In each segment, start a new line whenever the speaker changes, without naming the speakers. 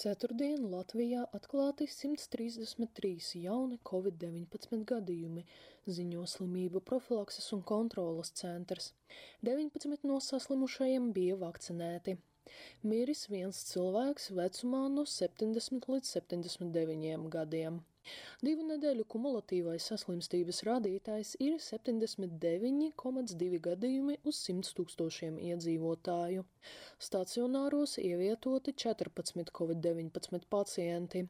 Ceturtdien Latvijā atklāti 133 jauni covid-19 gadījumi, ziņo slimību profilakses un kontrolas centrs. 19 no saslimušajiem bija vakcinēti. Miris viens cilvēks vecumā no 70 līdz 79 gadiem. Divu nedēļu kumulatīvais saslimstības rādītājs ir 79,2 gadījumi uz 100 tūkstošiem iedzīvotāju. Stacionāros ievietoti 14 covid-19 pacienti.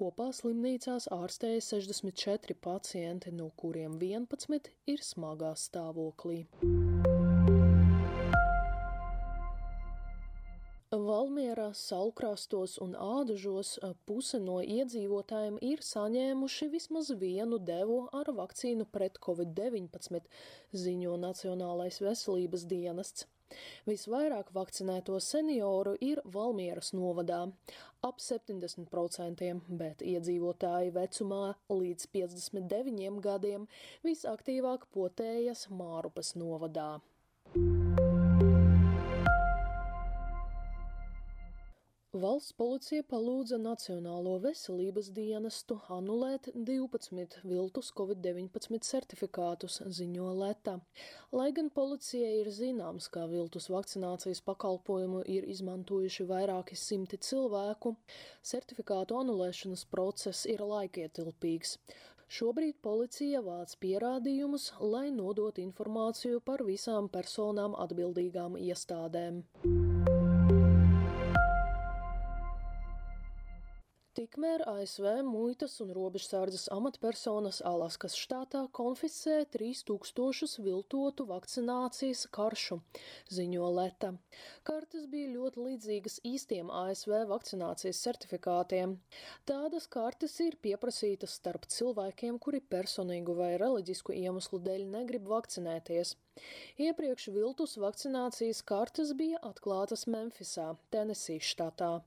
Kopā slimnīcās ārstēja 64 pacienti, no kuriem 11 ir smagā stāvoklī. Valmierā, Saulkrastos un Ādažos puse no iedzīvotājiem ir saņēmuši vismaz vienu devu ar vakcīnu pret covid-19, ziņo Nacionālais veselības dienests. Visvairāk vakcinēto senioru ir Valmieras novadā - ap 70%, bet iedzīvotāji vecumā līdz 59 gadiem visaktīvāk potējas Mārupas novadā. Valsts policija palūdza Nacionālo veselības dienestu anulēt 12 viltus covid-19 certifikātus, ziņo Leta. Lai gan policijai ir zināms, ka viltus vakcinācijas pakalpojumu ir izmantojuši vairāki simti cilvēku, certifikātu anulēšanas process ir laikietilpīgs. Šobrīd policija vāc pierādījumus, lai nodot informāciju par visām personām atbildīgām iestādēm. Tikmēr ASV muitas un robežsardzes amatpersonas Alaskas štātā konfiscē 3000 viltotu vakcinācijas karšu, ziņo Leta. Kartes bija ļoti līdzīgas īstiem ASV vakcinācijas certifikātiem. Tādas kartes ir pieprasītas starp cilvēkiem, kuri personīgu vai reliģisku iemeslu dēļ negrib vakcinēties. Iepriekš viltus vakcinācijas kartes bija atklātas Memphisā, Tenesīs štatā.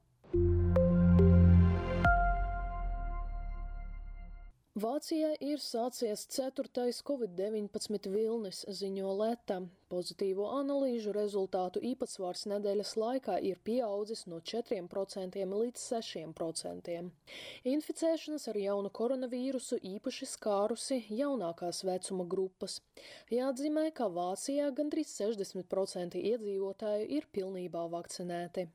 Vācijā ir sācies ceturtais covid-19 vilnis, ziņo Leta. Pozitīvo analīžu rezultātu īpatsvars nedēļas laikā ir pieaudzis no 4% līdz 6%. Inficēšanas ar jaunu koronavīrusu īpaši skārusi jaunākās vecuma grupas. Jāatzīmē, ka Vācijā gandrīz 60% iedzīvotāju ir pilnībā vakcinēti.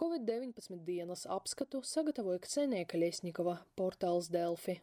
Covid-19 dienas apskatu sagatavoja Ksenija Kaļiesņikova, portāls Delfi.